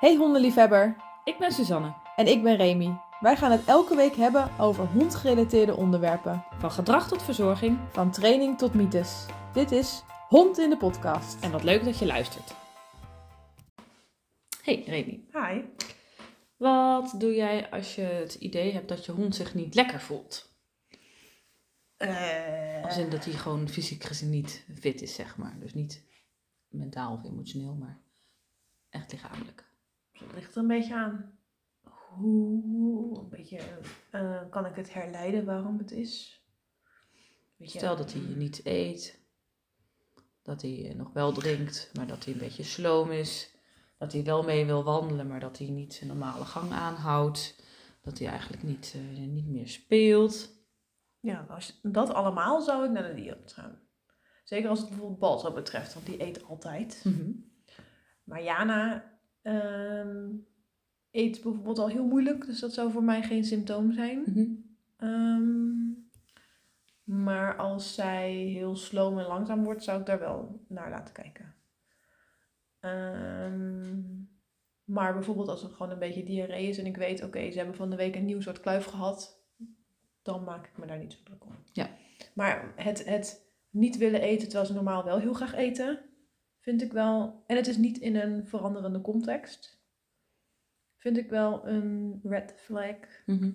Hey hondenliefhebber, Ik ben Suzanne. en ik ben Remy. Wij gaan het elke week hebben over hondgerelateerde onderwerpen. Van gedrag tot verzorging. Van training tot mythes. Dit is Hond in de podcast. En wat leuk dat je luistert. Hey Remy, Hi. wat doe jij als je het idee hebt dat je hond zich niet lekker voelt? Als in dat hij gewoon fysiek gezien niet fit is, zeg maar. Dus niet mentaal of emotioneel, maar echt lichamelijk. Het ligt er een beetje aan. Hoe, een beetje, eh, kan ik het herleiden waarom het is? Weet je, Stel dat hij niet eet, dat hij nog wel drinkt, maar dat hij een beetje sloom is. Dat hij wel mee wil wandelen, maar dat hij niet zijn normale gang aanhoudt. Dat hij eigenlijk niet, eh, niet meer speelt. Ja, als dat allemaal zou ik naar de dierenarts gaan. Zeker als het bijvoorbeeld Balto betreft, want die eet altijd. Maar Jana ehm, eet bijvoorbeeld al heel moeilijk, dus dat zou voor mij geen symptoom zijn. Mhm. Ehm, maar als zij heel sloom en langzaam wordt, zou ik daar wel naar laten kijken. Ehm, maar bijvoorbeeld als er gewoon een beetje diarree is en ik weet, oké, ze hebben van de week een nieuw soort kluif gehad, dan maak ik me daar niet zo druk om. Ja. Maar het, het niet willen eten terwijl ze normaal wel heel graag eten, vind ik wel, en het is niet in een veranderende context, vind ik wel een red flag. Mhm.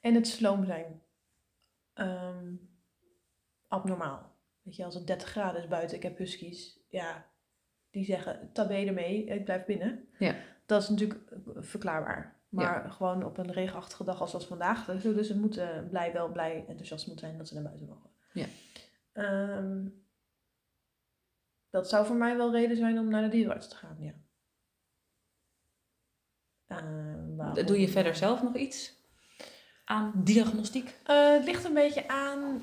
En het sloom zijn. Ehm, abnormaal. Weet je, als het 30 graden is buiten, ik heb huskies. Ja, die zeggen, tabé ermee, ik blijf binnen. Ja. Dat is natuurlijk eh, verklaarbaar. Maar gewoon op een regenachtige dag als dat vandaag, dan zullen ze moeten blij, wel blij, enthousiast moeten zijn dat ze naar buiten mogen. Ja. Ehm, dat zou voor mij wel reden zijn om naar de dierenarts te gaan, ja. Ehm? Doe je verder zelf nog iets aan diagnostiek? Eh, het ligt een beetje aan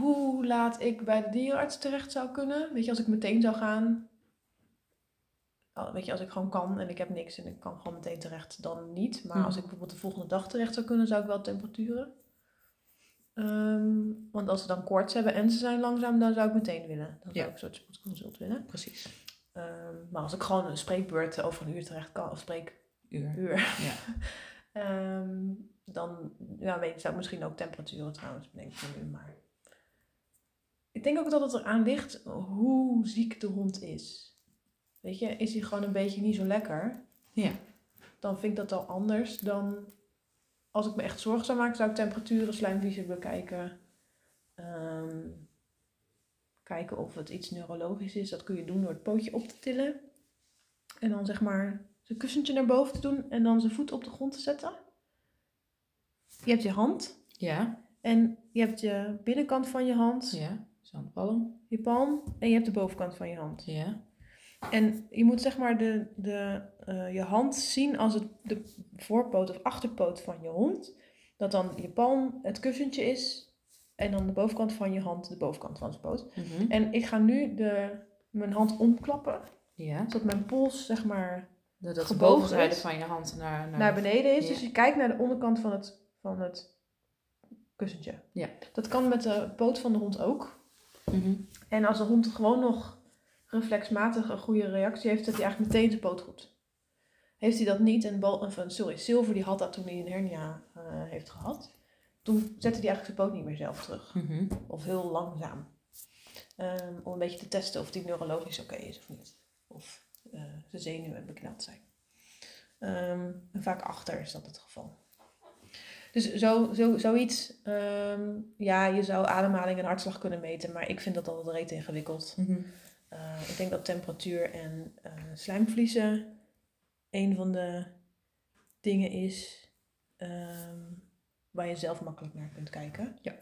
hoe laat ik bij de dierenarts terecht zou kunnen. Weet je, als ik meteen zou gaan. Weet je, als ik gewoon kan en ik heb niks en ik kan gewoon meteen terecht, dan niet. Maar Mhm. als ik bijvoorbeeld de volgende dag terecht zou kunnen, zou ik wel temperaturen. Ehm, want als ze dan koorts hebben en ze zijn langzaam, dan zou ik meteen willen. Dan zou Ja. ik een soort spoedconsult willen. Precies. Ehm, maar als ik gewoon een spreekbeurt over een uur terecht kan, of spreekuur, Uur. Ja. Ehm, dan ja, weet, zou ik misschien ook temperaturen trouwens bedenken voor nu. Maar ik denk ook dat het eraan ligt hoe ziek de hond is. Weet je, is hij gewoon een beetje niet zo lekker, Ja. dan vind ik dat al anders dan als ik me echt zorgen zou maken, zou ik temperaturen, slijmvliezen bekijken. Ehm, kijken of het iets neurologisch is. Dat kun je doen door het pootje op te tillen. En dan zeg maar zijn kussentje naar boven te doen en dan zijn voet op de grond te zetten. Je hebt je hand Ja. en je hebt je binnenkant van je hand, Ja. Zandpalm. je palm en je hebt de bovenkant van je hand. Ja. En je moet zeg maar de, de, eh, je hand zien als het, de voorpoot of achterpoot van je hond. Dat dan je palm het kussentje is en dan de bovenkant van je hand de bovenkant van zijn poot. Mhm. En ik ga nu de, mijn hand omklappen, Ja. zodat mijn pols zeg maar Dat, dat de Gebogen bovenzijde is. van je hand naar, naar, naar beneden is. Ja. Dus je kijkt naar de onderkant van het, van het kussentje. Ja. Dat kan met de poot van de hond ook. Mhm. En als de hond gewoon nog reflexmatig een goede reactie heeft, zet hij eigenlijk meteen zijn poot goed. Heeft hij dat niet, en Bal, eh, sorry, Silver die had dat toen hij een hernia eh, heeft gehad. Toen zette hij eigenlijk zijn poot niet meer zelf terug. Mhm. Of heel langzaam. Ehm, om een beetje te testen of die neurologisch oké is of niet. Of eh de zenuwen bekneld zijn. Ehm, en vaak achter is dat het geval. Dus zo, zo, zoiets, ehm, ja, je zou ademhaling en hartslag kunnen meten, maar ik vind dat altijd reet ingewikkeld. Mhm. Eh, ik denk dat temperatuur en eh, slijmvliezen een van de dingen is ehm, waar je zelf makkelijk naar kunt kijken. Ja.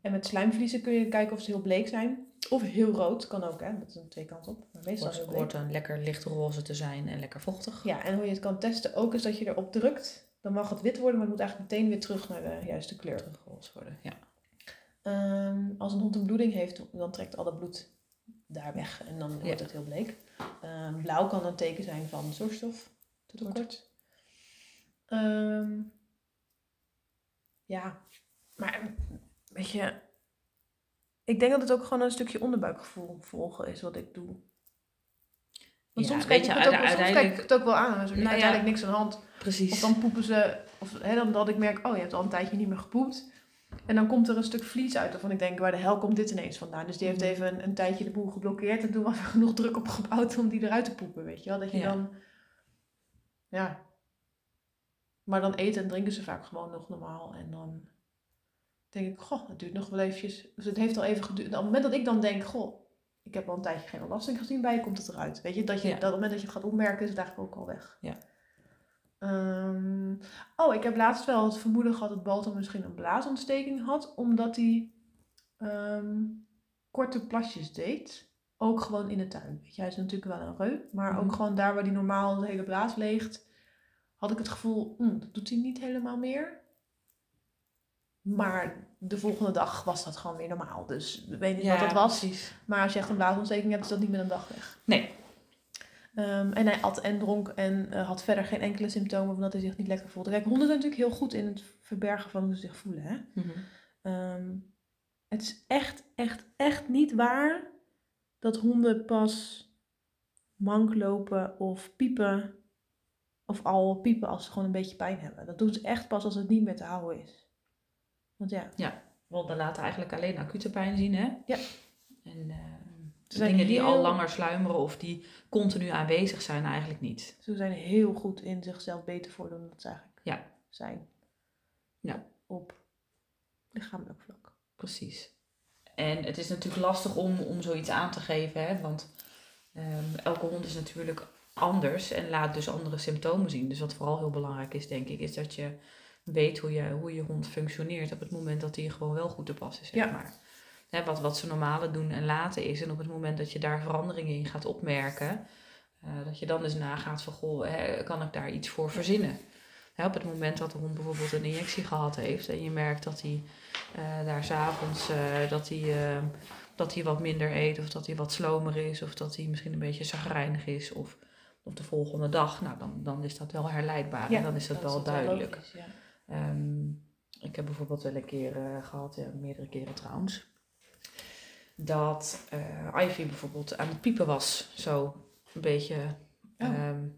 En met slijmvliezen kun je kijken of ze heel bleek zijn. Of heel rood, kan ook hè, dat is een twee kanten op. Maar meestal Het hoort een lekker lichtroze te zijn en lekker vochtig. Ja, en hoe je het kan testen ook is dat je erop drukt. Dan mag het wit worden, maar het moet eigenlijk meteen weer terug naar de juiste kleur. Teruggerold worden. Ja. Ehm, als een hond een bloeding heeft, dan trekt al dat bloed daar weg en dan wordt Ja. het heel bleek. Ehm, blauw kan een teken zijn van zorgstof tekort. Ehm, ja, maar weet je, ik denk dat het ook gewoon een stukje onderbuikgevoel volgen is wat ik doe. Want Ja, soms, kijk ik je, het ook, uite- soms kijk ik het ook wel aan. Dan is Nou ja. uiteindelijk niks aan de hand. Precies. Of dan poepen ze, of hè, dan dat ik merk, oh je hebt al een tijdje niet meer gepoept. En dan komt er een stuk vlies uit waarvan ik denk, waar de hel komt dit ineens vandaan? Dus die heeft Mhm. even een, een tijdje de boel geblokkeerd en toen was er genoeg druk op gebouwd om die eruit te poepen, weet je wel? Dat je Ja. dan, ja. Maar dan eten en drinken ze vaak gewoon nog normaal en dan denk ik, goh, het duurt nog wel eventjes. Dus het heeft al even geduurd. Op het moment dat ik dan denk, goh, ik heb al een tijdje geen belasting gezien bij komt het eruit. Weet je, dat je, Ja. dat op het moment dat je het gaat opmerken is het eigenlijk ook al weg. Ja. Ehm, oh, ik heb laatst wel het vermoeden gehad dat Balto misschien een blaasontsteking had, omdat hij ehm, korte plasjes deed. Ook gewoon in de tuin. Weet je, hij is natuurlijk wel een reu, maar Mhm. ook gewoon daar waar hij normaal de hele blaas leegt, had ik het gevoel, hm, dat doet hij niet helemaal meer. Maar de volgende dag was dat gewoon weer normaal. Dus ik weet niet wat dat was. Precies. Maar als je echt een blaasontsteking hebt, is dat niet met een dag weg. Nee. Ehm, en hij at en dronk en eh, had verder geen enkele symptomen van dat hij zich niet lekker voelde. Kijk, honden zijn natuurlijk heel goed in het verbergen van hoe ze zich voelen. Hè? Mhm. Ehm, het is echt, echt, echt niet waar dat honden pas mank lopen of piepen. Of al piepen als ze gewoon een beetje pijn hebben. Dat doen ze echt pas als het niet meer te houden is. Want ja, Honden laten eigenlijk alleen acute pijn zien, hè? Ja. En eh, zijn dingen die al langer sluimeren of die continu aanwezig zijn, eigenlijk niet. ze zijn heel goed in zichzelf beter voordoen dan dat ze eigenlijk Ja. zijn. Ja. Op lichamelijk vlak. Precies. En het is natuurlijk lastig om, om zoiets aan te geven, hè? want ehm, elke hond is natuurlijk anders en laat dus andere symptomen zien. Dus wat vooral heel belangrijk is, denk ik, is dat je weet hoe je, hoe je hond functioneert op het moment dat hij gewoon wel goed te pas is, zeg Ja. maar. Hè, wat, wat ze normale doen en laten is. En op het moment dat je daar veranderingen in gaat opmerken, eh, dat je dan eens nagaat van, goh, hè, kan ik daar iets voor verzinnen? Hè, op het moment dat de hond bijvoorbeeld een injectie gehad heeft en je merkt dat hij eh, daar s'avonds eh, dat hij dat hij wat minder eet of dat hij wat slomer is of dat hij misschien een beetje zagrijnig is of, of de volgende dag, nou dan, dan is dat wel herleidbaar en dan is dat, wel duidelijk. logisch, ja. Ehm, ik heb bijvoorbeeld wel een keer eh, gehad, ja, meerdere keren trouwens, dat eh, Ivy bijvoorbeeld aan het piepen was. Zo een beetje Oh. ehm,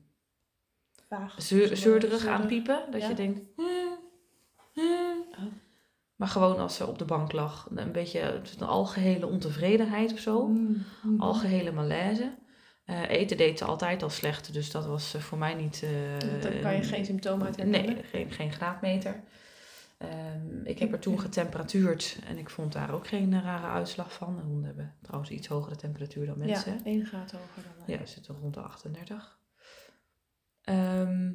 Vaag. zeur, zeurderig aan piepen. Dat Ja. je denkt... "Hmm, hmm." Oh. Maar gewoon als ze op de bank lag, een beetje een algehele ontevredenheid of zo. Mm, mm. Algehele malaise. Eh, eten deed ze altijd al slecht, dus dat was eh, voor mij niet... eh, Daar kan je geen symptomen uit herkennen. Nee, geen, geen graadmeter. Ehm, ik heb er toen getemperatuurd en ik vond daar ook geen rare uitslag van. De honden hebben trouwens iets hogere temperatuur dan mensen. Ja, één graad hoger dan wij. Ja, we zitten rond de 38. Ehm,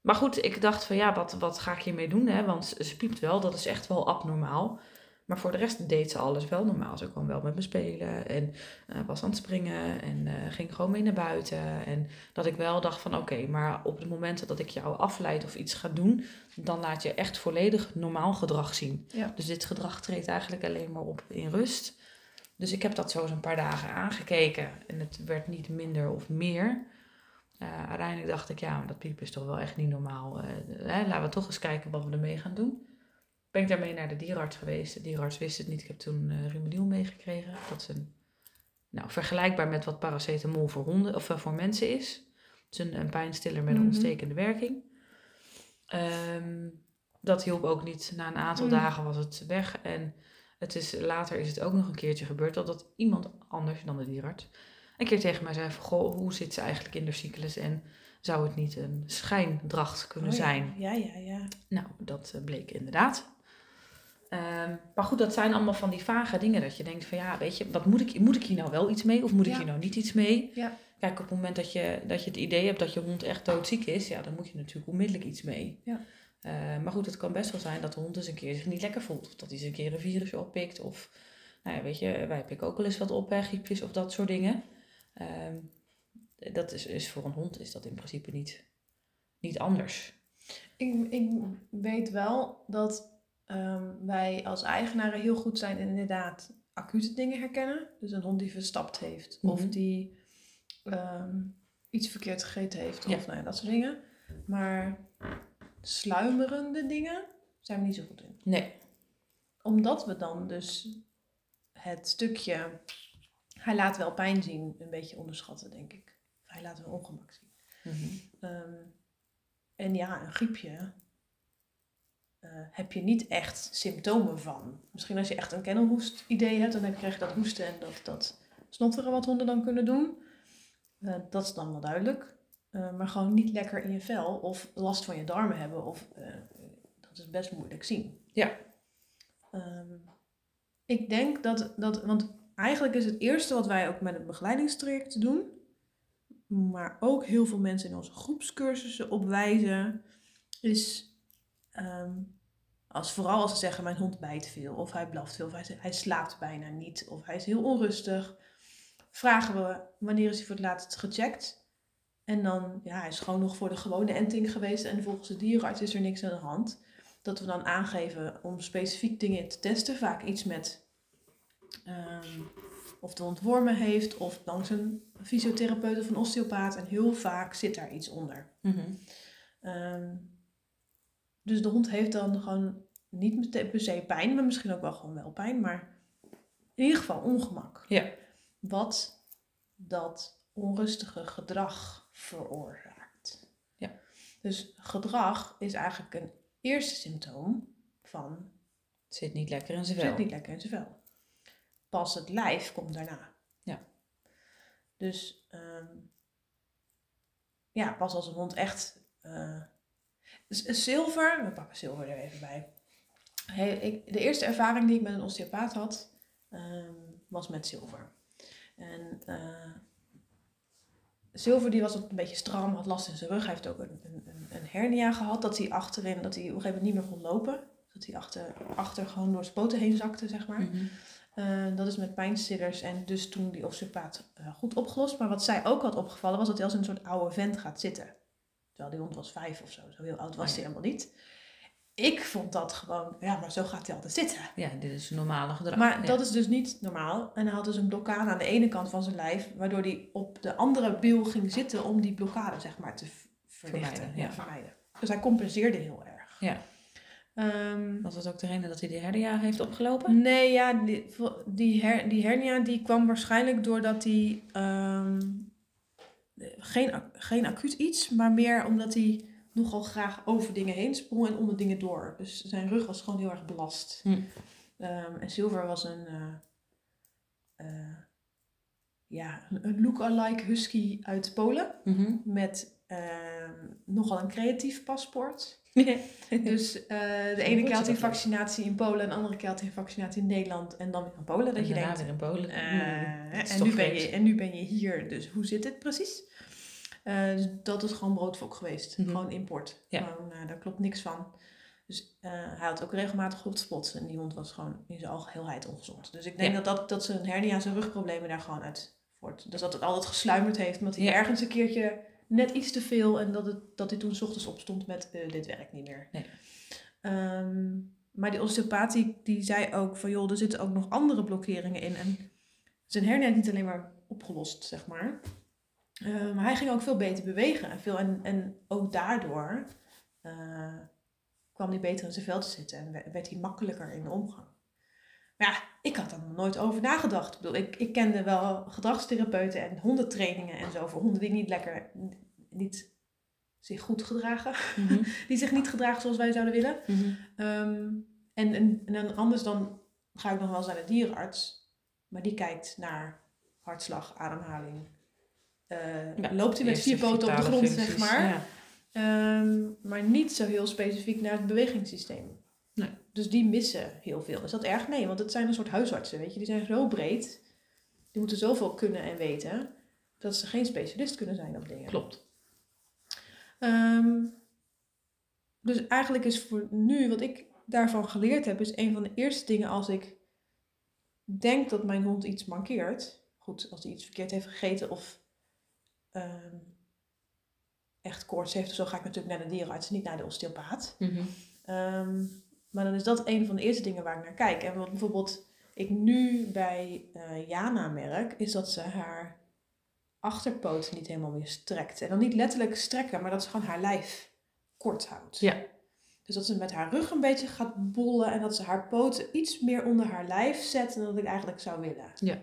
maar goed, ik dacht van ja, wat, wat ga ik hiermee doen? Hè? Want ze ze piept wel, dat is echt wel abnormaal. Maar voor de rest deed ze alles wel normaal. Ze kwam wel met me spelen en eh, was aan het springen en eh, ging gewoon mee naar buiten. En dat ik wel dacht van oké, maar op het moment dat ik jou afleid of iets ga doen, dan laat je echt volledig normaal gedrag zien. Ja. Dus dit gedrag treedt eigenlijk alleen maar op in rust. Dus ik heb dat zo eens een paar dagen aangekeken en het werd niet minder of meer. Eh, uiteindelijk dacht ik, ja, dat piepen is toch wel echt niet normaal. Hè, laten we toch eens kijken wat we ermee gaan doen. Ben ik daarmee naar de dierenarts geweest. De dierenarts wist het niet. Ik heb toen Rimedyl meegekregen. Dat is een, nou, vergelijkbaar met wat paracetamol voor, honden, of, eh, voor mensen is. Het is een, een pijnstiller met een Mhm. ontstekende werking. Ehm, dat hielp ook niet. Na een aantal Mhm. dagen was het weg. En het is, later is het ook nog een keertje gebeurd dat, dat iemand anders dan de dierenarts een keer tegen mij zei van, goh, hoe zit ze eigenlijk in de cyclus en zou het niet een schijndracht kunnen Oh ja. zijn? Ja, ja, ja. Nou, dat eh, bleek inderdaad. Ehm, maar goed, dat zijn allemaal van die vage dingen dat je denkt van ja, weet je, wat moet ik, moet ik hier nou wel iets mee of moet ik Ja. hier nou niet iets mee? Ja. Kijk, op het moment dat je, dat je het idee hebt dat je hond echt doodziek is, ja, dan moet je natuurlijk onmiddellijk iets mee. Ja. Eh, maar goed, het kan best wel zijn dat de hond eens een keer zich niet lekker voelt. Of dat hij eens een keer een virusje oppikt. Of, nou ja, weet je, wij pikken ook wel eens wat op, hè, griepjes of dat soort dingen. Ehm, dat is, is voor een hond is dat in principe niet, niet anders. Ik, ik weet wel dat ehm, wij als eigenaren heel goed zijn in inderdaad acute dingen herkennen. Dus een hond die verstapt heeft of Mhm. die ehm, iets verkeerd gegeten heeft Ja. of nou ja, dat soort dingen. Maar sluimerende dingen zijn we niet zo goed in. Nee. Omdat we dan dus het stukje, hij laat wel pijn zien, een beetje onderschatten, denk ik. hij laat een ongemak zien. Mhm. Ehm, en ja, een griepje eh, heb je niet echt symptomen van. Misschien als je echt een kennelhoest idee hebt, dan krijg je dat hoesten en dat, dat snotteren wat honden dan kunnen doen. Eh, dat is dan wel duidelijk. Eh, maar gewoon niet lekker in je vel of last van je darmen hebben. Of, dat is best moeilijk zien. Ja. Ehm, ik denk dat, dat, want eigenlijk is het eerste wat wij ook met het begeleidingstraject doen, maar ook heel veel mensen in onze groepscursussen opwijzen, is ehm, als, vooral als ze zeggen mijn hond bijt veel, of hij blaft veel, of hij, hij slaapt bijna niet, of hij is heel onrustig, vragen we wanneer is hij voor het laatst gecheckt. En dan, ja, hij is gewoon nog voor de gewone enting geweest en volgens de dierenarts is er niks aan de hand. Dat we dan aangeven om specifiek dingen te testen, vaak iets met ehm, of de hond wormen heeft, of langs een fysiotherapeut of een osteopaat. En heel vaak zit daar iets onder. Mhm. Ehm, dus de hond heeft dan gewoon niet meteen per se pijn, maar misschien ook wel gewoon wel pijn, maar in ieder geval ongemak. Ja. Wat dat onrustige gedrag veroorzaakt. Ja. Dus gedrag is eigenlijk een eerste symptoom van Het zit niet lekker in zijn zit vel. niet lekker in zijn vel. Pas het lijf komt daarna. Ja. Dus ehm, ja, pas als een hond echt. z- zilver, we pakken zilver er even bij. Hey, ik, de eerste ervaring die ik met een osteopaat had, ehm, was met zilver. En eh, zilver die was een beetje stram, had last in zijn rug. Hij heeft ook een, een, een- hernia gehad, dat hij achterin, dat hij op een gegeven moment niet meer kon lopen. Dat hij achter, achter gewoon door zijn poten heen zakte, zeg maar. Mhm. Eh, dat is met pijnstillers en dus toen die osteopaat eh, goed opgelost. Maar wat zij ook had opgevallen was dat hij als een soort oude vent gaat zitten. Terwijl die hond was vijf of zo. Zo heel oud was Oh hij helemaal niet. Ik vond dat gewoon, ja, maar zo gaat hij altijd zitten. Ja, dit is normale gedrag. Maar ja. dat is dus niet normaal. En hij had dus een blokkade aan de ene kant van zijn lijf, waardoor hij op de andere bil ging zitten om die blokkade, zeg maar, te verlichten. Vermijden, ja. vermijden. Dus hij compenseerde heel erg. Ja. Ehm, Was dat ook de reden dat hij die hernia heeft opgelopen? Nee, ja, die, die, her, die hernia die kwam waarschijnlijk doordat hij ehm, geen, geen acuut iets, maar meer omdat hij nogal graag over dingen heen sprong en onder dingen door. Dus zijn rug was gewoon heel erg belast. Hm. Ehm, en Silver was een, eh, ja, een, look-alike husky uit Polen Mhm. met ehm, nogal een creatief paspoort. Dus eh, de ene keer had hij vaccinatie in Polen, en de andere keer had hij vaccinatie in Nederland en dan weer in Polen. Dat en je denkt, weer in Polen. Mm, is en, nu ben je, en nu ben je hier, dus hoe zit het precies? Eh, dus dat is gewoon broodfok geweest, Mhm. gewoon import. Ja. Gewoon, eh, daar klopt niks van. Dus eh, hij had ook regelmatig hotspots en die hond was gewoon in zijn algeheelheid ongezond. Dus ik denk Ja. dat, dat, dat zijn hernia, zijn rugproblemen daar gewoon uit voort. Dus dat het altijd gesluimerd heeft, omdat hij Ja. ergens een keertje net iets te veel en dat, het, dat hij toen s ochtends opstond met dit werkt niet meer. Nee. Ehm, maar die osteopaat die, die zei ook van joh, er zitten ook nog andere blokkeringen in. En zijn hernia is niet alleen maar opgelost, zeg maar. Eh, maar hij ging ook veel beter bewegen. En, veel, en, en ook daardoor eh, kwam hij beter in zijn vel te zitten. En we- werd hij makkelijker in de omgang. Maar ja, ik had er nog nooit over nagedacht. Ik bedoel, ik, ik kende wel gedragstherapeuten en hondentrainingen en zo. Voor honden die niet lekker, niet zich goed gedragen. Mhm. Die zich niet gedragen zoals wij zouden willen. Mhm. Ehm, en, en, en dan anders dan ga ik nog wel eens naar de dierenarts. Maar die kijkt naar hartslag, ademhaling. Eh, Ja, loopt hij met vier poten op de grond, functies, zeg maar. Ja. Ehm, maar niet zo heel specifiek naar het bewegingssysteem. Nee. Dus die missen heel veel. Is dat erg? Nee, want het zijn een soort huisartsen, weet je. Die zijn zo breed. Die moeten zoveel kunnen en weten. Dat ze geen specialist kunnen zijn op dingen. Klopt. Ehm, dus eigenlijk is voor nu, wat ik daarvan geleerd heb, is een van de eerste dingen als ik denk dat mijn hond iets mankeert. Goed, als hij iets verkeerd heeft gegeten of ehm, echt koorts heeft of zo, ga ik natuurlijk naar de dierenarts, niet naar de osteopaat. Mhm. Ehm, maar dan is dat een van de eerste dingen waar ik naar kijk. En wat bijvoorbeeld ik nu bij eh, Jana merk, is dat ze haar achterpoot niet helemaal meer strekt. En dan niet letterlijk strekken, maar dat ze gewoon haar lijf kort houdt. Ja. Dus dat ze met haar rug een beetje gaat bollen en dat ze haar poten iets meer onder haar lijf zet dan dat ik eigenlijk zou willen. Ja.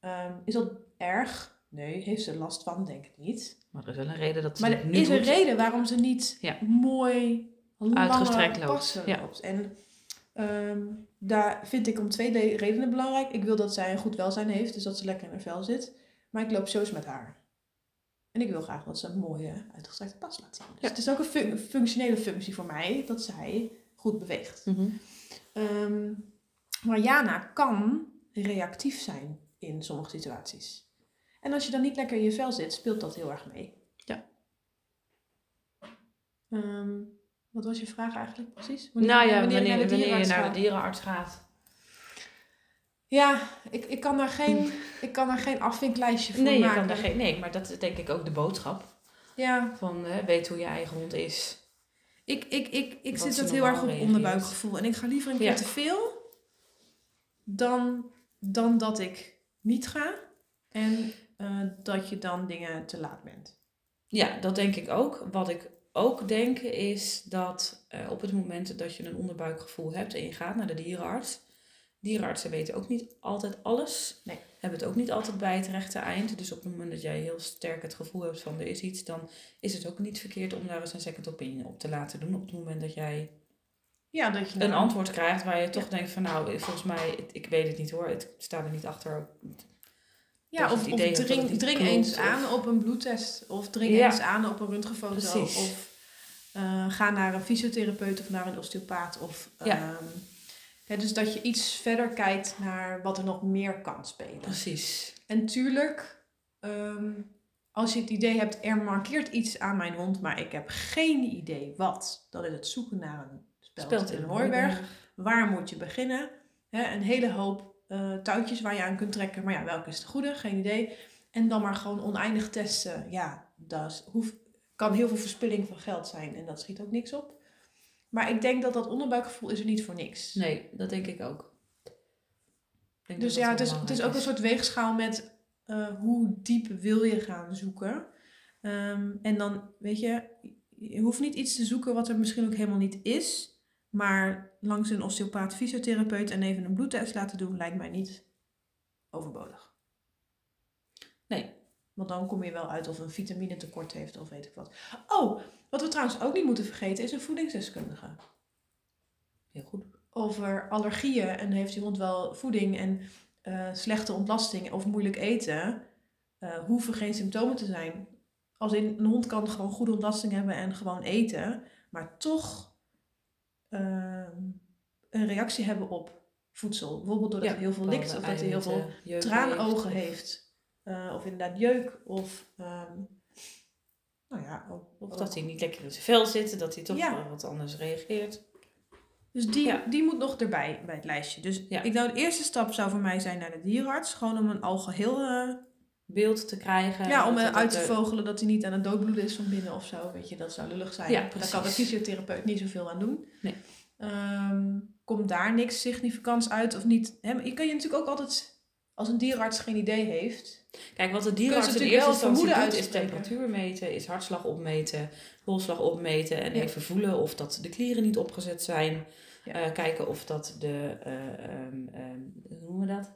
Ehm, is dat erg? Nee, heeft ze last van? Denk ik niet. Maar er is wel een reden dat ze Maar er nu is een doet. reden waarom ze niet Ja. mooi Uitgestrekt loopt, ja. loopt. En ehm, daar vind ik om twee redenen belangrijk. Ik wil dat zij een goed welzijn heeft, dus dat ze lekker in haar vel zit. Maar ik loop zo eens met haar. En ik wil graag dat ze een mooie uitgestrekte pas laat zien. Dus Ja. het is ook een fun- functionele functie voor mij dat zij goed beweegt. Ehm, maar Jana kan reactief zijn in sommige situaties. En als je dan niet lekker in je vel zit, speelt dat heel erg mee. Ja. Ehm, wat was je vraag eigenlijk precies? nou ja, wanneer, wanneer, je naar de dierenarts gaat. Ja, ik, ik, kan daar geen, ik kan daar geen afvinklijstje voor Nee, je maken. kan daar geen, nee, maar dat is denk ik ook de boodschap. Ja, Van hè, weet hoe je eigen hond is. ik, ik, ik, ik zit dat heel erg op onderbuikgevoel. En ik ga liever een keer Ja. te veel dan, dan dat ik niet ga. En eh, dat je dan dingen te laat bent. Ja, dat denk ik ook. Wat ik ook denk is dat eh, op het moment dat je een onderbuikgevoel hebt en je gaat naar de dierenarts. Dierenartsen weten ook niet altijd alles. Nee. Hebben het ook niet altijd bij het rechte eind. Dus op het moment dat jij heel sterk het gevoel hebt van er is iets, dan is het ook niet verkeerd om daar eens een second opinion op te laten doen. Op het moment dat jij Ja, dat je een antwoord krijgt waar je toch denkt van nou, volgens mij, ik- ik weet het niet hoor. Ik sta er niet achter. Ja, of, dring, dring eens of- aan op een bloedtest. Of dring Ja. eens aan op een röntgenfoto. Precies. Of eh, ga naar een fysiotherapeut of naar een osteopaat. Of, Ja. ehm, hè, dus dat je iets verder kijkt naar wat er nog meer kan spelen. Precies. En tuurlijk, ehm, als je het idee hebt, er markeert iets aan mijn hond, maar ik heb geen idee wat. Dan is het zoeken naar een speld, in hooiberg. Waar moet je beginnen? Hè, een hele hoop eh, touwtjes waar je aan kunt trekken. Maar ja, welke is de goede? Geen idee. En dan maar gewoon oneindig testen. Ja, dat is- hoef, kan heel veel verspilling van geld zijn. En dat schiet ook niks op. Maar ik denk dat dat onderbuikgevoel is er niet voor niks. Nee, dat denk ik ook. Denk Dus ja, het is, het is ook een soort weegschaal met eh, hoe diep wil je gaan zoeken. Ehm, en dan, weet je, je hoeft niet iets te zoeken wat er misschien ook helemaal niet is. Maar langs een osteopaat, fysiotherapeut en even een bloedtest laten doen, lijkt mij niet overbodig. Nee. Want dan kom je wel uit of een vitamine tekort heeft of weet ik wat. Oh, wat we trouwens ook niet moeten vergeten is een voedingsdeskundige. Heel goed. Over allergieën en heeft je hond wel voeding en eh, slechte ontlasting of moeilijk eten, eh, hoeven geen symptomen te zijn. Als in, een hond kan gewoon goede ontlasting hebben en gewoon eten, maar toch ehm, een reactie hebben op voedsel. Bijvoorbeeld doordat hij heel veel likt of dat hij heel veel traanogen heeft. Eh, of inderdaad jeuk of... ehm, nou ja, ook, Of dat hij niet lekker in zijn vel zit, dat hij toch Ja. wat anders reageert. Dus die, Ja. die moet nog erbij bij het lijstje. Dus Ja. ik nou, de eerste stap zou voor mij zijn naar de dierenarts. Gewoon om een algeheel... eh Beeld te krijgen. ja, om eh, uit te vogelen dat hij niet aan het doodbloeden is van binnen of zo. Weet je, dat zou lullig zijn. Ja, Daar precies. kan de fysiotherapeut niet zoveel aan doen. Nee. Ehm, komt daar niks significants uit of niet? Hè, je kan je natuurlijk ook altijd, als een dierenarts geen idee heeft... Kijk, wat de dierenarts in eerste instantie vermoeden doet, is temperatuur meten, is hartslag opmeten, polsslag opmeten en Ja. even voelen of dat de klieren niet opgezet zijn. Ja. Eh, kijken of dat de, eh, ehm, ehm, hoe noemen we dat?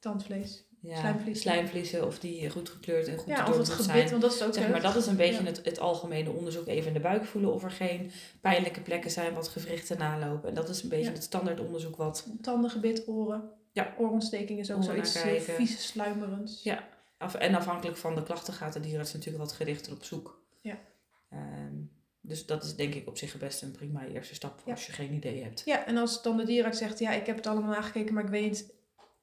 Tandvlees. Ja, Slijmvliezen. slijmvliesen, of die goed gekleurd en goed Ja, of het gebit, zijn. want dat is ook Zeg maar, dat is een beetje ja. het, het algemene onderzoek. Even in de buik voelen of er geen pijnlijke plekken zijn, wat gewrichten nalopen. En dat is een beetje Ja. het standaard onderzoek wat Tanden, gebit, oren. Ja. Oorontsteking is ook Oren zoiets heel kijken. vies, sluimerends. Ja. Af, en afhankelijk van de klachten gaat de dierenarts natuurlijk wat gerichter op zoek. Ja. Ehm, dus dat is denk ik op zich best een prima eerste stap voor als je geen idee hebt. Ja, en als dan de dierenarts zegt, ja, ik heb het allemaal nagekeken, maar ik weet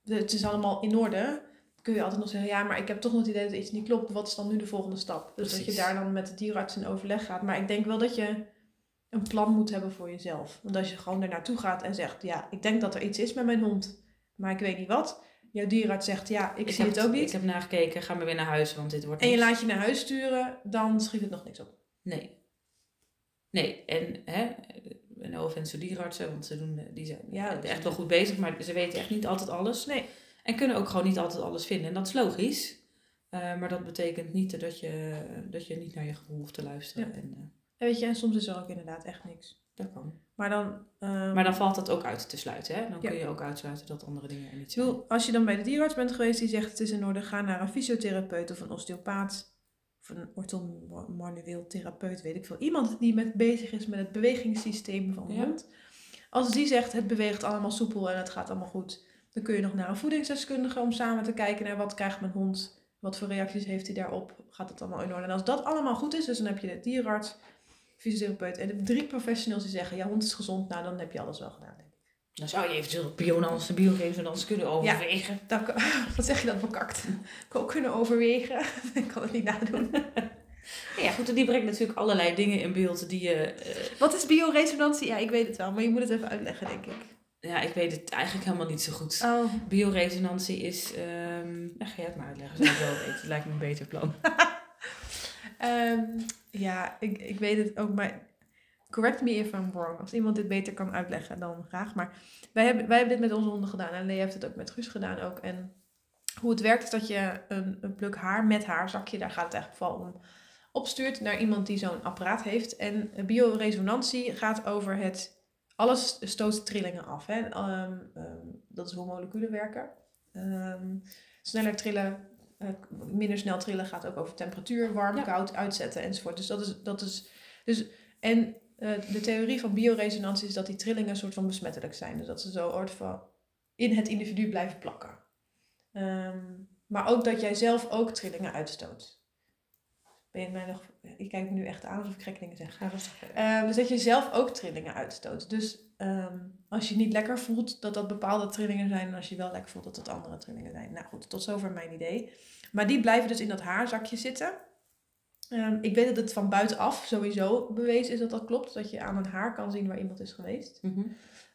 het is allemaal in orde. Kun je altijd nog zeggen, ja, maar ik heb toch nog het idee dat iets niet klopt. Wat is dan nu de volgende stap? Dus dat je daar dan met de dierenarts in overleg gaat. Maar ik denk wel dat je een plan moet hebben voor jezelf. Want als je gewoon er naartoe gaat en zegt, ja, ik denk dat er iets is met mijn hond, maar ik weet niet wat. Jouw dierenarts zegt, ja, ik, zie het ook Ik niet. heb nagekeken, ga maar weer naar huis, want dit wordt En je laat je naar huis sturen, dan schiet het nog niks op. Nee. Nee, en hè, een offense dierenartsen, want ze doen, die zijn Ja, echt wel goed bezig, maar ze weten echt niet altijd alles. Nee. En kunnen ook gewoon niet altijd alles vinden. En dat is logisch. Eh, maar dat betekent niet dat je, dat je niet naar je gevoel hoeft te luisteren. Ja. En, eh, En weet je, en soms is er ook inderdaad echt niks. Dat kan. Maar dan... ehm, Maar dan valt dat ook uit te sluiten, hè? Dan Ja. kun je ook uitsluiten dat andere dingen er niet zijn. als je dan bij de dierenarts bent geweest die zegt het is in orde, ga naar een fysiotherapeut of een osteopaat of een orthomanueel therapeut, weet ik veel. Iemand die met bezig is met het bewegingssysteem van de Ja. hond. Als die zegt het beweegt allemaal soepel en het gaat allemaal goed, dan kun je nog naar een voedingsdeskundige om samen te kijken naar wat krijgt mijn hond, wat voor reacties heeft hij daarop, gaat het allemaal in orde. En als dat allemaal goed is, dus dan heb je de dierenarts, fysiotherapeut en de drie professionals die zeggen, ja hond is gezond, nou dan heb je alles wel gedaan. denk ik. Dan zou je eventueel bionans en bioresonans kunnen overwegen. Dan, kan- wat zeg je dat bekakt? Ook kunnen overwegen. ik kan het niet nadoen. Ja, goed, en die brengt natuurlijk allerlei dingen in beeld die je... eh, Wat is bioresonantie? Ja, ik weet het wel, maar je moet het even uitleggen, denk ik. Ja, ik weet het eigenlijk helemaal niet zo goed. Oh. Bioresonantie is... ehm ja, ga jij het maar uitleggen, ik wel weten. Lijkt me een beter plan. Ehm, ja, ik, ik weet het ook, maar correct me if I'm wrong. Als iemand dit beter kan uitleggen, dan graag. Maar wij hebben, wij hebben dit met onze honden gedaan en Lea heeft het ook met Guus gedaan ook. En hoe het werkt is dat je een, een pluk haar met haar zakje, daar gaat het eigenlijk vooral om, opstuurt naar iemand die zo'n apparaat heeft. En bioresonantie gaat over het, alles stoot trillingen af. Hè? Ehm, ehm, dat is hoe moleculen werken. Ehm, sneller trillen, eh, minder snel trillen gaat ook over temperatuur, warm, Ja. koud, uitzetten enzovoort. Dus dat is, dat is dus, en eh, de theorie van bioresonantie is dat die trillingen een soort van besmettelijk zijn. Dus dat ze zo soort van in het individu blijven plakken. Maar ook dat jij zelf ook trillingen uitstoot. Ben je mij nog... Je kijkt me nu echt aan alsof ik gekke dingen zeg. Ehm, dus dat je zelf ook trillingen uitstoot. Dus ehm, als je niet lekker voelt, dat dat bepaalde trillingen zijn. En als je wel lekker voelt, dat dat andere trillingen zijn. Nou goed, tot zover mijn idee. Maar die blijven dus in dat haarzakje zitten. Ehm, ik weet dat het van buitenaf sowieso bewezen is dat dat klopt. Dat je aan een haar kan zien waar iemand is geweest. Mhm.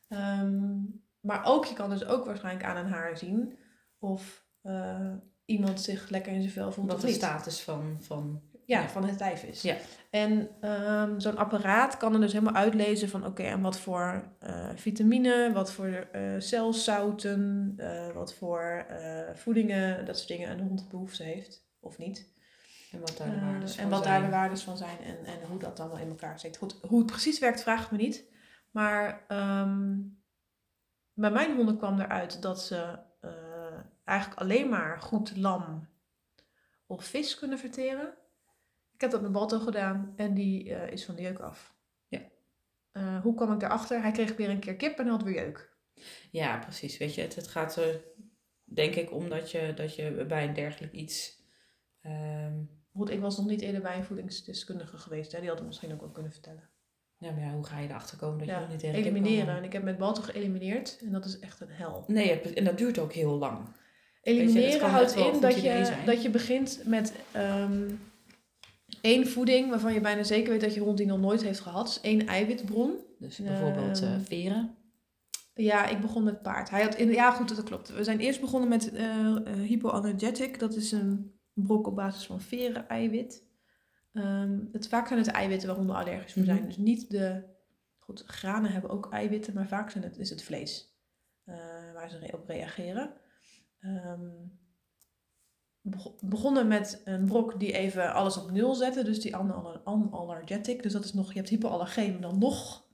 Ehm, maar ook, je kan dus ook waarschijnlijk aan een haar zien of eh, iemand zich lekker in zijn vel voelt Wat de status van... van Ja, Ja. van het lijf is. Ja. En ehm, zo'n apparaat kan er dus helemaal uitlezen van oké, en wat voor eh, vitamine, wat voor eh, celzouten, eh, wat voor voedingen, dat soort dingen een hond behoefte heeft of niet. en wat daar de waardes en van wat zijn. daar de waardes van zijn en, en hoe dat allemaal in elkaar zit. Goed, hoe het precies werkt, vraag ik me niet. Maar ehm, bij mijn honden kwam eruit dat ze eigenlijk alleen maar goed lam of vis kunnen verteren. Ik heb dat met Balto gedaan en die eh, is van de jeuk af. Ja. Eh, hoe kwam ik daarachter? Hij kreeg weer een keer kip en had weer jeuk. Ja, precies. Weet je, het, het gaat er denk ik om dat je, dat je bij een dergelijk iets... ehm, Goed, ik was nog niet eerder bij een voedingsdeskundige geweest. Hè? Die had het misschien ook wel kunnen vertellen. ja, maar ja, hoe ga je erachter komen dat je nog niet kip elimineren. kan? En ik heb met Balto geëlimineerd en dat is echt een hel. Nee, en dat duurt ook heel lang. Je, Elimineren houdt in dat je, dat je begint met ehm, één voeding waarvan je bijna zeker weet dat je hond die nog nooit heeft gehad. Dus één eiwitbron. Dus bijvoorbeeld Ehm, veren. Ja, ik begon met paard. Hij had in, ja, goed, dat klopt. We zijn eerst begonnen met hypoallergetic. Dat is een brok op basis van veren eiwit. Ehm, het, vaak zijn het eiwitten waar honden allergisch voor zijn. Mhm. Dus niet de... Goed, granen hebben ook eiwitten, maar vaak zijn het, is het vlees waar ze op reageren. Ehm, bego- begonnen met een brok die even alles op nul zette. Dus die analergetic. Dus dat is nog, je hebt hypoallergeen, maar dan nog,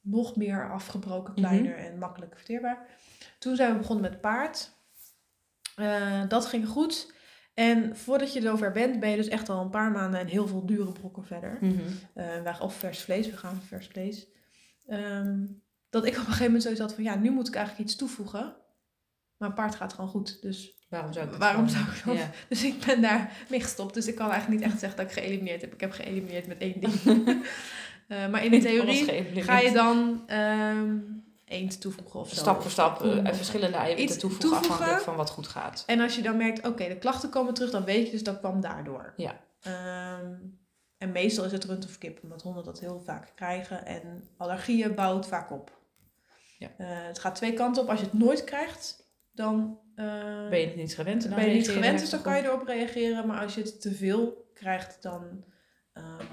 nog meer afgebroken, Mhm. kleiner en makkelijk verteerbaar. Toen zijn we begonnen met paard. Eh, dat ging goed. En voordat je zover bent, ben je dus echt al een paar maanden en heel veel dure brokken verder. Eh, wij- of vers vlees, we gaan vers vlees. Ehm, dat ik op een gegeven moment zoiets had van, ja, nu moet ik eigenlijk iets toevoegen. Maar een paard gaat gewoon goed, dus Waarom zou ik Waarom zou ik dat- Ja. dus ik ben daar mee gestopt. Dus ik kan eigenlijk niet echt zeggen dat ik geëlimineerd heb. Ik heb geëlimineerd met één ding. Eh, maar in de theorie ga je dan eend toevoegen of zo. stap voor stap eh, verschillende eiwitten toevoegen, toevoegen. afhankelijk van wat goed gaat. En als je dan merkt, oké, de klachten komen terug, dan weet je dus dat kwam daardoor. Ja. Ehm, en meestal is het rund of kip, omdat honden dat heel vaak krijgen. En allergieën bouwt vaak op. Ja. Eh, het gaat twee kanten op. Als je het nooit krijgt, dan eh, Ben je het niet gewend? en dan ben je niet reageer gewend, dus dan kan je op. erop reageren. Maar als je het te veel krijgt, dan ehm,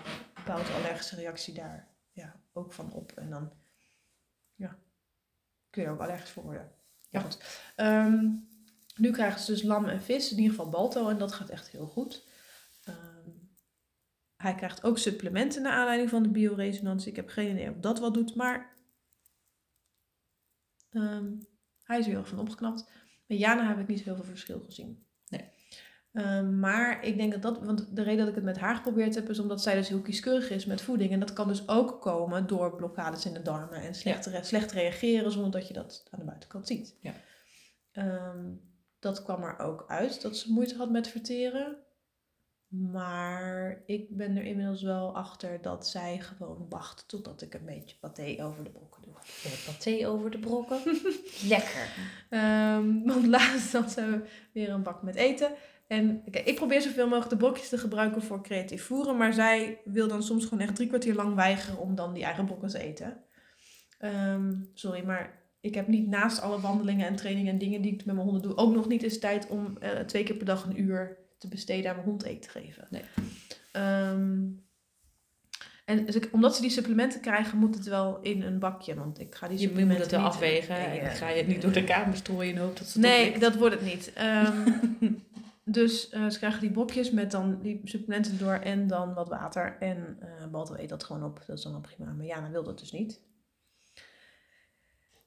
bouwt de allergische reactie daar ja, ook van op. En dan ja, kun je er ook allergisch voor worden. Ja, Ja. goed. Ehm, nu krijgen ze dus lam en vis, in ieder geval balto, en dat gaat echt heel goed. Ehm, hij krijgt ook supplementen naar aanleiding van de bioresonantie. Ik heb geen idee of dat wat doet, maar ehm, hij is er heel erg van opgeknapt. Bij Jana heb ik niet zo heel veel verschil gezien. Nee. Ehm, maar ik denk dat dat, want de reden dat ik het met haar geprobeerd heb, is omdat zij dus heel kieskeurig is met voeding. En dat kan dus ook komen door blokkades in de darmen en slecht, slecht reageren zonder dat je dat aan de buitenkant ziet. Ja. Ehm, dat kwam er ook uit dat ze moeite had met verteren. Maar ik ben er inmiddels wel achter dat zij gewoon wacht totdat ik een beetje paté over de brokken doe. De paté over de brokken. Lekker. Ehm, want laatst had ze weer een bak met eten. En ik probeer zoveel mogelijk de brokjes te gebruiken voor creatief voeren. Maar zij wil dan soms gewoon echt drie kwartier lang weigeren om dan die eigen brokken te eten. Ehm, sorry, maar ik heb niet naast alle wandelingen en trainingen en dingen die ik met mijn honden doe... ook nog niet eens tijd om eh, twee keer per dag een uur te besteden aan mijn hond eten te geven. Nee. Ehm, en dus ik, omdat ze die supplementen krijgen, moet het wel in een bakje. Want ik ga die Je moet supplementen het wel afwegen. En ga je het niet door de kamer strooien hoop dat ze Nee, dat wordt het niet. Ehm, dus eh, ze krijgen die brokjes met dan die supplementen door en dan wat water. En eh Balto eet dat gewoon op. Dat is dan wel prima. Maar Jana wil dat dus niet.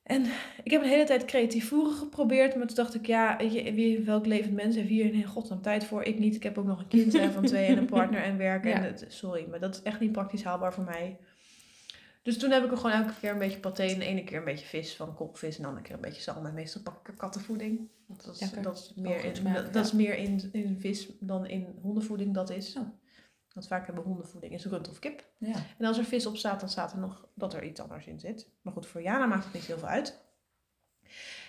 En ik heb een hele tijd creatief voeren geprobeerd. Maar toen dacht ik, ja, je, wie, welk levend mens heeft hier in godsnaam tijd voor? Ik niet. Ik heb ook nog een kind van twee en een partner en werken. En het, sorry, maar dat is echt niet praktisch haalbaar voor mij. Dus toen heb ik er gewoon elke keer een beetje paté en de ene keer een beetje vis van kokvis en de andere keer een beetje zalm. En meestal pak ik er kattenvoeding. Want dat is, Lekker. dat is meer, in, dat is meer in, in vis dan in hondenvoeding dat is. Oh. Want vaak hebben hondenvoeding is rund of kip. Ja. En als er vis op staat, dan staat er nog dat er iets anders in zit. Maar goed, voor Jana maakt het niet heel veel uit.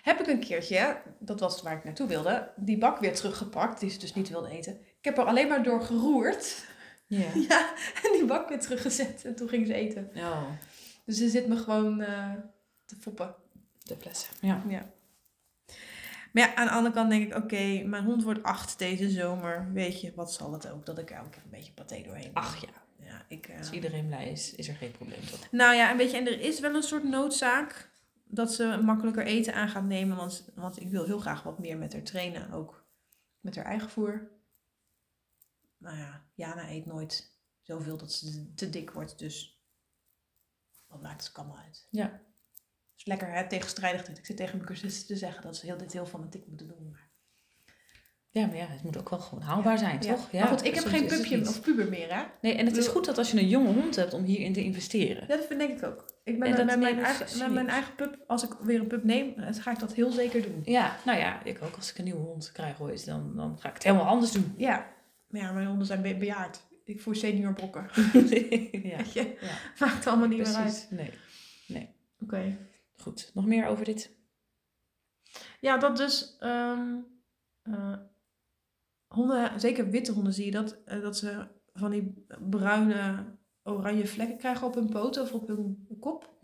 Heb ik een keertje, dat was waar ik naartoe wilde, die bak weer teruggepakt, die ze dus niet wilde eten. Ik heb er alleen maar door geroerd. Ja. Ja, en die bak weer teruggezet. En toen ging ze eten. Oh, Dus ze zit me gewoon eh, te foppen. de flessen. Ja. Ja. Maar ja, aan de andere kant denk ik, oké, mijn hond wordt acht deze zomer. Weet je, wat zal het ook, dat ik elke keer een beetje paté doorheen. Ach ja, Ja, ik, eh, als iedereen blij is, is er geen probleem toch? Nou ja, een beetje, en er is wel een soort noodzaak dat ze makkelijker eten aan gaat nemen. Want, want ik wil heel graag wat meer met haar trainen, ook met haar eigen voer. Nou ja, Jana eet nooit zoveel dat ze te dik wordt, dus wat maakt het allemaal uit. Ja. Is lekker hè, tegenstrijdig. Ik zit tegen mijn cursisten te zeggen dat ze heel, dit heel fanatiek moeten doen. Maar, Ja, maar ja, het moet ook wel gewoon haalbaar zijn, Ja. toch? Ja, maar goed, ik heb geen pupje of puber meer hè. Nee, en het is goed dat als je een jonge hond hebt om hierin te investeren. Dat vind ik ook. Ik ben met, mijn eigen, met mijn eigen pup, als ik weer een pup neem, ga ik dat heel zeker doen. Ja, nou ja, ik ook. Als ik een nieuwe hond krijg ooit, dan, dan ga ik het helemaal anders doen. Ja, maar ja, mijn honden zijn be- bejaard. Ik voer senior brokken. ja, ja, maakt allemaal niet meer uit. precies. Nee, Oké. Goed. Nog meer over dit? Ja, dat dus. ehm, eh, honden, zeker witte honden, zie je dat, eh, dat ze van die bruine, oranje vlekken krijgen op hun poten of op hun kop.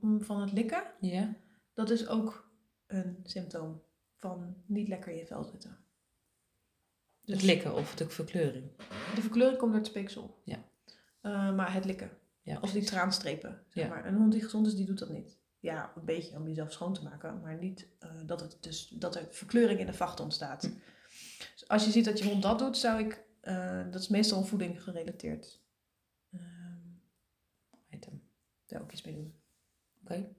Om- van het likken. Ja. Dat is ook een symptoom van niet lekker in je vel zitten. Dus Het likken of de verkleuring. De verkleuring komt door het speeksel. Ja. Maar het likken. Ja, Of die traanstrepen. Zeg Ja. maar. Een hond die gezond is, die doet dat niet. Ja, een beetje om jezelf schoon te maken. Maar niet eh, dat, het dus, dat er verkleuring in de vacht ontstaat. Hm. Dus als je ziet dat je hond dat doet, zou ik... eh, dat is meestal voeding gerelateerd. Ehm hem. daar ook iets mee doen. Oké.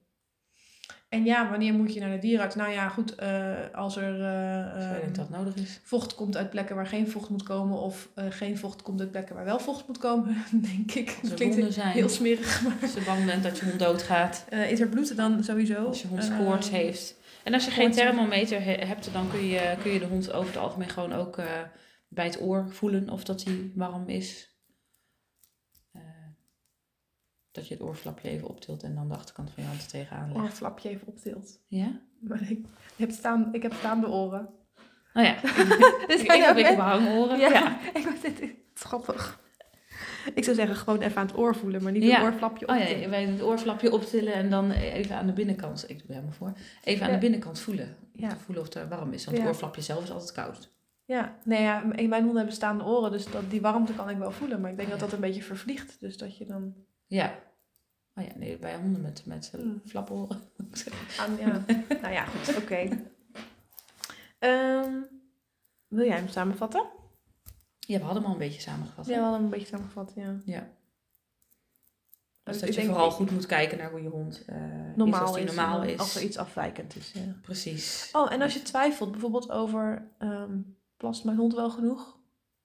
En ja, wanneer moet je naar de dierenarts? Nou ja, goed, eh, als er eh, ehm, dat nodig is. vocht komt uit plekken waar geen vocht moet komen... of eh, geen vocht komt uit plekken waar wel vocht moet komen, denk ik. Dat klinkt zijn. heel smerig, maar... Als je bang bent dat je hond doodgaat. Is er bloed dan sowieso? Als je hond koorts heeft. En als je geen thermometer he- hebt, dan kun je, kun je de hond over het algemeen gewoon ook bij het oor voelen of dat hij warm is. Dat je het oorflapje even optilt en dan de achterkant van je hand er tegenaan legt. oorflapje even optilt. Ja? Maar ik, heb staan, ik heb staande oren. Oh ja. Dit ik zijn heb ik echt- behangoren. Ja, Ja. ik was dit het grappig. Ik zou zeggen gewoon even aan het oor voelen, maar niet Ja. een oorflapje Oh optillen. ja, wij het oorflapje optillen en dan even aan de binnenkant, ik doe het helemaal voor, even aan Ja. de binnenkant voelen. Ja. te voelen of het warm is, want Ja. het oorflapje zelf is altijd koud. Ja, nee, ja, mijn honden hebben staande oren, dus dat, die warmte kan ik wel voelen. Maar ik denk dat dat een beetje vervliegt. Dus dat je dan... Ja. Oh ja, nee, bij honden met, met Hmm. flaporen. Aan, ja. nou ja, goed, oké. Ehm, wil jij hem samenvatten? Ja, we hadden hem al een beetje samengevat. Ja, we hadden hem een beetje samengevat, ja. Ja. Dus dat je vooral goed moet kijken naar hoe je hond eh, normaal is als is, normaal is. Als er iets afwijkend is, ja. Precies. Oh, en als je twijfelt bijvoorbeeld over... ehm, plast mijn hond wel genoeg?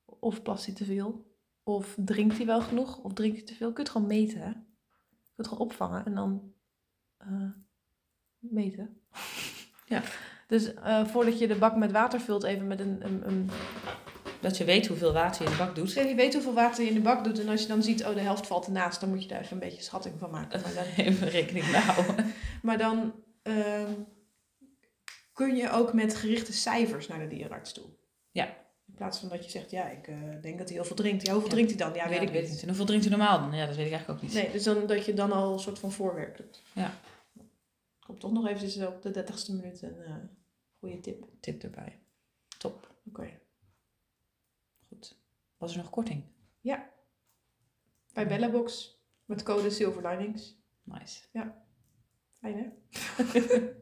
Of plast hij te veel? Of drinkt hij wel genoeg? Of drinkt hij te veel? Kun je het gewoon meten, hè? Je kunt het gewoon opvangen en dan eh, meten. Ja. Dus eh, voordat je de bak met water vult, even met een, een, een Dat je weet hoeveel water je in de bak doet. Dus je weet hoeveel water je in de bak doet. En als je dan ziet, oh, de helft valt ernaast, dan moet je daar even een beetje schatting van maken. Maar dan, Even rekening mee houden. maar dan ehm, kun je ook met gerichte cijfers naar de dierenarts toe. Ja. In plaats van dat je zegt, ja, ik eh, denk dat hij heel veel drinkt. Ja, hoeveel Ja. drinkt hij dan? Ja, weet ik niet. En hoeveel drinkt u normaal dan? Ja, dat weet ik eigenlijk ook niet. Nee, dus dan, dat je dan al een soort van voorwerk doet. Ja. Komt toch nog even op de dertigste minuut een eh goede tip. Tip erbij. Top. Oké. Goed. Was er nog korting? Bij Bellabox met code Silverlinings. Nice. Fijn hè?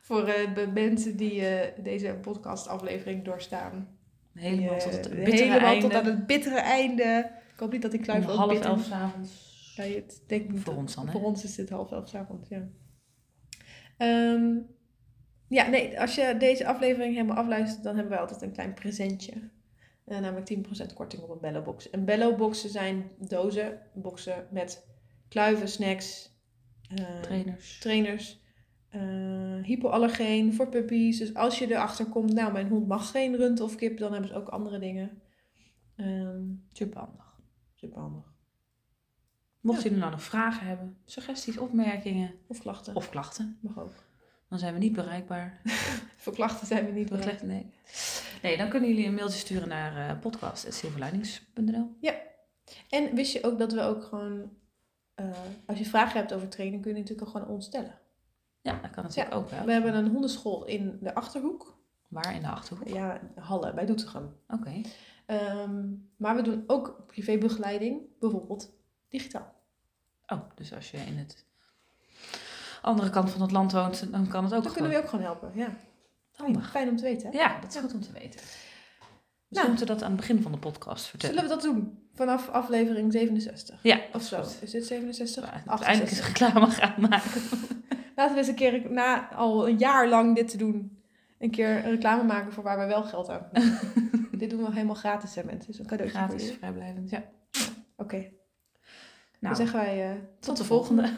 Voor eh, de mensen die eh, deze podcastaflevering doorstaan. Helemaal Die, tot het bittere helemaal einde. tot aan het bittere einde. Ik hoop niet dat Om kluif ook half bitter elf 's avonds. bij het denk niet Voor ons dan, hè? Voor ons is het half elf 's avonds, ja. Ehm, ja, nee, als je deze aflevering helemaal afluistert, dan hebben wij altijd een klein presentje. Eh, namelijk 10% korting op een Bello-box. En Bello-boxen zijn dozen, boxen met kluiven, snacks, eh, Trainers. trainers, eh, hypoallergeen voor puppies. Dus als je erachter komt, nou, mijn hond mag geen rund of kip, dan hebben ze ook andere dingen. Ehm Super handig. super handig. Mochten Ja. jullie nou nog vragen hebben, suggesties, opmerkingen Of klachten. of klachten, mag ook. dan zijn we niet bereikbaar. Voor klachten zijn we niet bereid. Klachten, nee. nee, dan kunnen jullie een mailtje sturen naar uh, podcast.silverlinings.nl En wist je ook dat we ook gewoon, eh, als je vragen hebt over training, kun je natuurlijk ook gewoon ons stellen. Ja, dat kan natuurlijk ook wel. We hebben een hondenschool in de Achterhoek. Waar in de Achterhoek? Ja, Halle, bij Doetinchem. Oké. Ehm, maar we doen ook privébegeleiding, bijvoorbeeld digitaal. Oh, dus als je in het andere kant van het land woont, dan kan het ook Dan kunnen we ook gewoon helpen, ja. Handig. fijn om te weten. hè? Ja, dat is goed om te weten. Dus Nou. moeten we dat aan het begin van de podcast vertellen. Zullen we dat doen? Vanaf aflevering 67. Ja, Of zo. goed. Is dit 67? Ja, Uiteindelijk 68. reclame gaan maken. Laten we eens een keer, na al een jaar lang dit te doen, een keer een reclame maken voor waar wij wel geld aan dit doen we helemaal gratis, hè mensen. Dus een cadeautje voor Gratis, vrijblijvend. Ja. Oké, Nou, dan zeggen wij eh, tot de volgende.